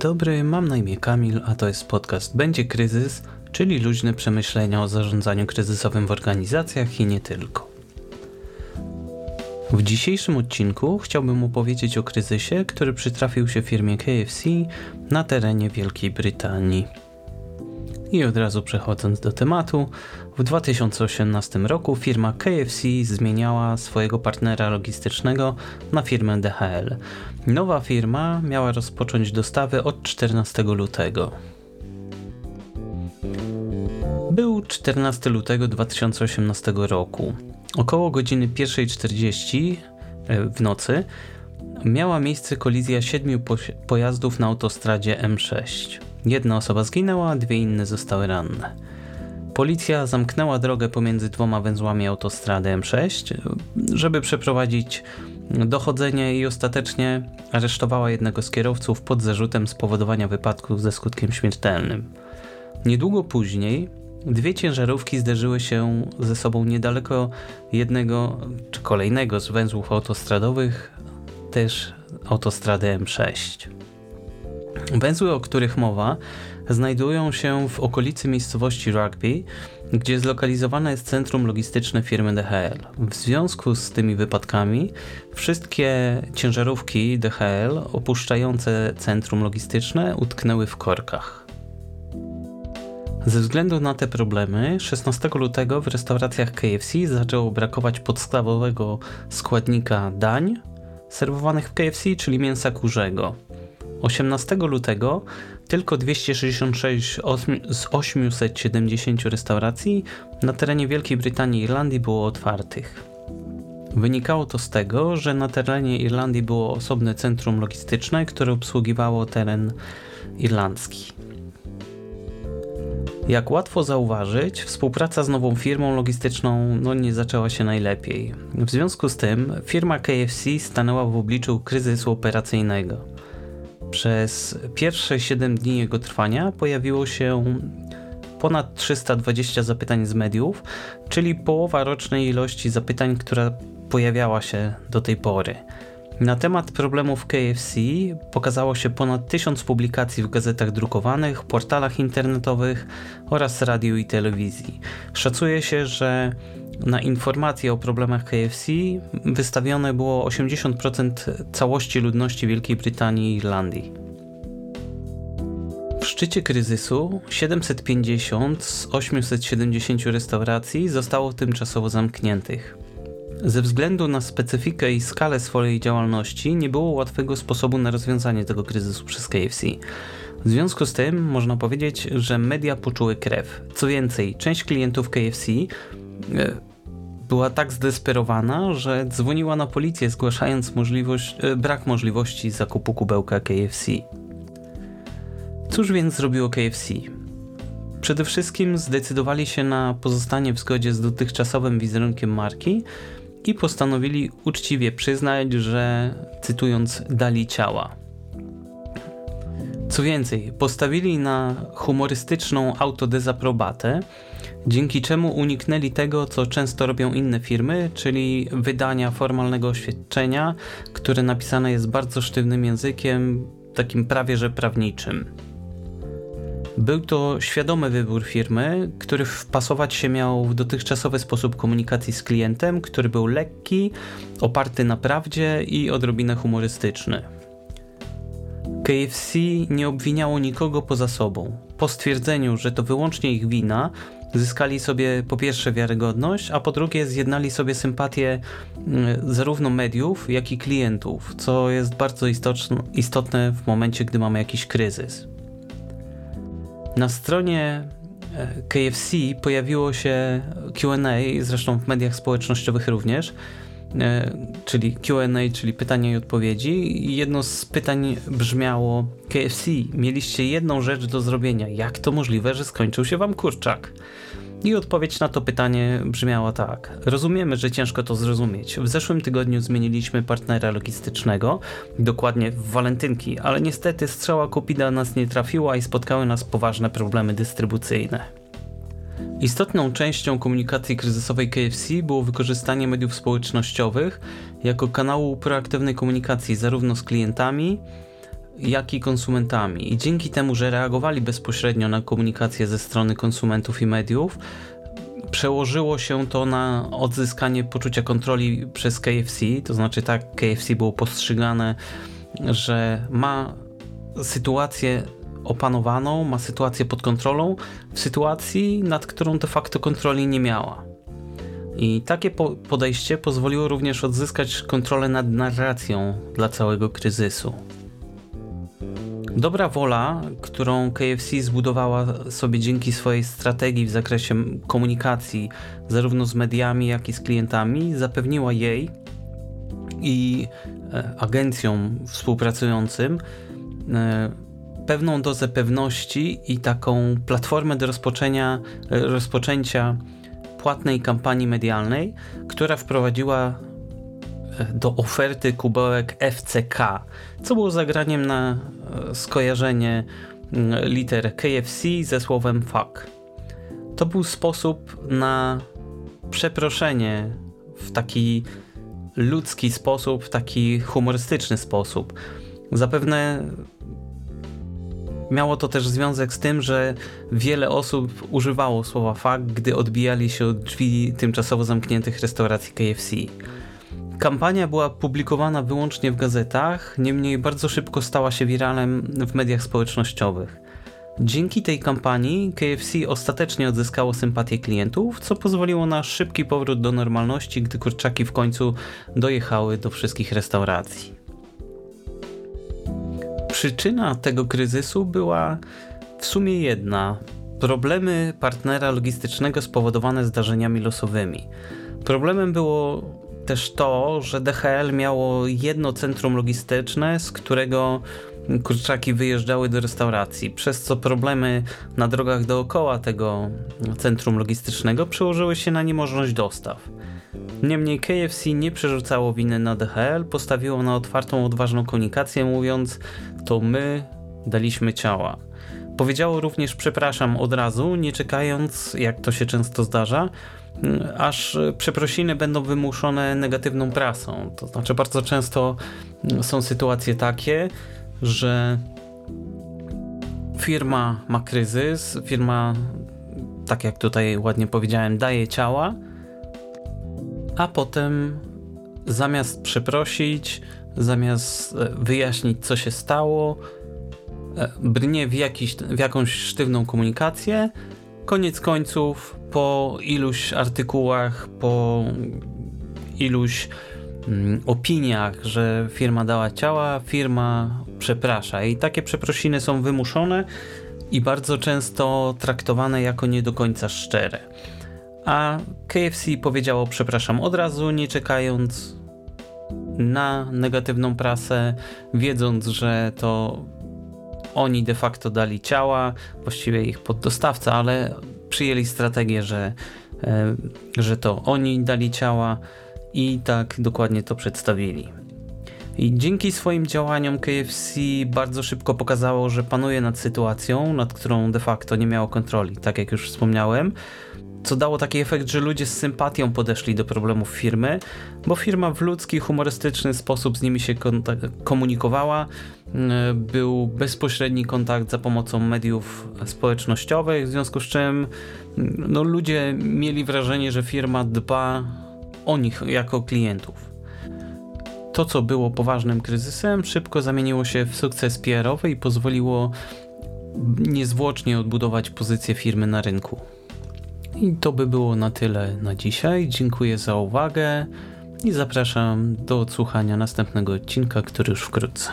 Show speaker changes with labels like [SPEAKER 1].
[SPEAKER 1] Dobry, mam na imię Kamil, a to jest podcast Będzie Kryzys, czyli luźne przemyślenia o zarządzaniu kryzysowym w organizacjach i nie tylko. W dzisiejszym odcinku chciałbym opowiedzieć o kryzysie, który przytrafił się firmie KFC na terenie Wielkiej Brytanii. I od razu przechodząc do tematu, w 2018 roku firma KFC zmieniała swojego partnera logistycznego na firmę DHL. Nowa firma miała rozpocząć dostawy od 14 lutego. Był 14 lutego 2018 roku. Około godziny 1.40 e, w nocy miała miejsce kolizja siedmiu pojazdów na autostradzie M6. Jedna osoba zginęła, dwie inne zostały ranne. Policja zamknęła drogę pomiędzy dwoma węzłami autostrady M6, żeby przeprowadzić dochodzenie i ostatecznie aresztowała jednego z kierowców pod zarzutem spowodowania wypadku ze skutkiem śmiertelnym. Niedługo później dwie ciężarówki zderzyły się ze sobą niedaleko jednego czy kolejnego z węzłów autostradowych, też autostrady M6. Węzły, o których mowa, znajdują się w okolicy miejscowości Rugby, gdzie zlokalizowane jest centrum logistyczne firmy DHL. W związku z tymi wypadkami wszystkie ciężarówki DHL opuszczające centrum logistyczne utknęły w korkach. Ze względu na te problemy 16 lutego w restauracjach KFC zaczęło brakować podstawowego składnika dań serwowanych w KFC, czyli mięsa kurzego. 18 lutego tylko 266 z 870 restauracji na terenie Wielkiej Brytanii i Irlandii było otwartych. Wynikało to z tego, że na terenie Irlandii było osobne centrum logistyczne, które obsługiwało teren irlandzki. Jak łatwo zauważyć, współpraca z nową firmą logistyczną no, nie zaczęła się najlepiej. W związku z tym firma KFC stanęła w obliczu kryzysu operacyjnego. Przez pierwsze 7 dni jego trwania pojawiło się ponad 320 zapytań z mediów, czyli połowa rocznej ilości zapytań, która pojawiała się do tej pory. Na temat problemów KFC pokazało się ponad tysiąc publikacji w gazetach drukowanych, portalach internetowych oraz radiu i telewizji. Szacuje się, że na informacje o problemach KFC wystawione było 80% całości ludności Wielkiej Brytanii i Irlandii. W szczycie kryzysu 750 z 870 restauracji zostało tymczasowo zamkniętych. Ze względu na specyfikę i skalę swojej działalności nie było łatwego sposobu na rozwiązanie tego kryzysu przez KFC. W związku z tym można powiedzieć, że media poczuły krew. Co więcej, część klientów KFC e, była tak zdesperowana, że dzwoniła na policję zgłaszając możliwość, e, brak możliwości zakupu kubełka KFC. Cóż więc zrobiło KFC? Przede wszystkim zdecydowali się na pozostanie w zgodzie z dotychczasowym wizerunkiem marki i postanowili uczciwie przyznać, że cytując dali ciała. Co więcej, postawili na humorystyczną autodezaprobatę, dzięki czemu uniknęli tego, co często robią inne firmy, czyli wydania formalnego oświadczenia, które napisane jest bardzo sztywnym językiem, takim prawie że prawniczym. Był to świadomy wybór firmy, który wpasować się miał w dotychczasowy sposób komunikacji z klientem, który był lekki, oparty na prawdzie i odrobinę humorystyczny. KFC nie obwiniało nikogo poza sobą. Po stwierdzeniu, że to wyłącznie ich wina, zyskali sobie po pierwsze wiarygodność, a po drugie zjednali sobie sympatię mm, zarówno mediów, jak i klientów, co jest bardzo istotne w momencie, gdy mamy jakiś kryzys. Na stronie e, KFC pojawiło się QA, zresztą w mediach społecznościowych również, czyli QA, czyli pytania i odpowiedzi. I jedno z pytań brzmiało: KFC, mieliście jedną rzecz do zrobienia. Jak to możliwe, że skończył się wam kurczak? I odpowiedź na to pytanie brzmiała tak. Rozumiemy, że ciężko to zrozumieć. W zeszłym tygodniu zmieniliśmy partnera logistycznego, dokładnie w walentynki, ale niestety strzała Kupida nas nie trafiła i spotkały nas poważne problemy dystrybucyjne. Istotną częścią komunikacji kryzysowej KFC było wykorzystanie mediów społecznościowych jako kanału proaktywnej komunikacji zarówno z klientami, jak i konsumentami. I dzięki temu, że reagowali bezpośrednio na komunikację ze strony konsumentów i mediów, przełożyło się to na odzyskanie poczucia kontroli przez KFC. To znaczy, tak, KFC było postrzegane, że ma sytuację opanowaną, ma sytuację pod kontrolą w sytuacji, nad którą de facto kontroli nie miała. I takie po podejście pozwoliło również odzyskać kontrolę nad narracją dla całego kryzysu. Dobra wola, którą KFC zbudowała sobie dzięki swojej strategii w zakresie komunikacji, zarówno z mediami, jak i z klientami, zapewniła jej i e, agencjom współpracującym e, pewną dozę pewności i taką platformę do rozpoczęcia, rozpoczęcia płatnej kampanii medialnej, która wprowadziła e, do oferty kubełek FCK, co było zagraniem na e, skojarzenie liter KFC ze słowem fuck. To był sposób na przeproszenie w taki ludzki sposób, w taki humorystyczny sposób. Zapewne Miało to też związek z tym, że wiele osób używało słowa fuck, gdy odbijali się od drzwi tymczasowo zamkniętych restauracji KFC. Kampania była publikowana wyłącznie w gazetach, niemniej bardzo szybko stała się wiralem w mediach społecznościowych. Dzięki tej kampanii KFC ostatecznie odzyskało sympatię klientów, co pozwoliło na szybki powrót do normalności, gdy kurczaki w końcu dojechały do wszystkich restauracji. Przyczyna tego kryzysu była w sumie jedna. Problemy partnera logistycznego spowodowane zdarzeniami losowymi. Problemem było też to, że DHL miało jedno centrum logistyczne, z którego kurczaki wyjeżdżały do restauracji, przez co problemy na drogach dookoła tego centrum logistycznego przełożyły się na niemożność dostaw. Niemniej KFC nie przerzucało winy na DHL, postawiło na otwartą, odważną komunikację, mówiąc to my daliśmy ciała. Powiedziało również przepraszam od razu, nie czekając, jak to się często zdarza, aż przeprosiny będą wymuszone negatywną prasą. To znaczy bardzo często są sytuacje takie, że firma ma kryzys, firma, tak jak tutaj ładnie powiedziałem, daje ciała, a potem zamiast przeprosić, zamiast e, wyjaśnić co się stało, e, brnie w, jakiś, w jakąś sztywną komunikację. Koniec końców, po iluś artykułach, po iluś mm, opiniach, że firma dała ciała, firma przeprasza. I takie przeprosiny są wymuszone i bardzo często traktowane jako nie do końca szczere a KFC powiedziało przepraszam od razu, nie czekając na negatywną prasę, wiedząc, że to oni de facto dali ciała, właściwie ich poddostawca, ale przyjęli strategię, że, e, że to oni dali ciała i tak dokładnie to przedstawili. I dzięki swoim działaniom KFC bardzo szybko pokazało, że panuje nad sytuacją, nad którą de facto nie miało kontroli, tak jak już wspomniałem co dało taki efekt, że ludzie z sympatią podeszli do problemów firmy, bo firma w ludzki, humorystyczny sposób z nimi się komunikowała. Mm, był bezpośredni kontakt za pomocą mediów społecznościowych, w związku z czym mm, no, ludzie mieli wrażenie, że firma dba o nich jako klientów. To, co było poważnym kryzysem, szybko zamieniło się w sukces PR-owy i pozwoliło niezwłocznie odbudować pozycję firmy na rynku. I to by było na tyle na dzisiaj. Dziękuję za uwagę i zapraszam do odsłuchania następnego odcinka, który już wkrótce.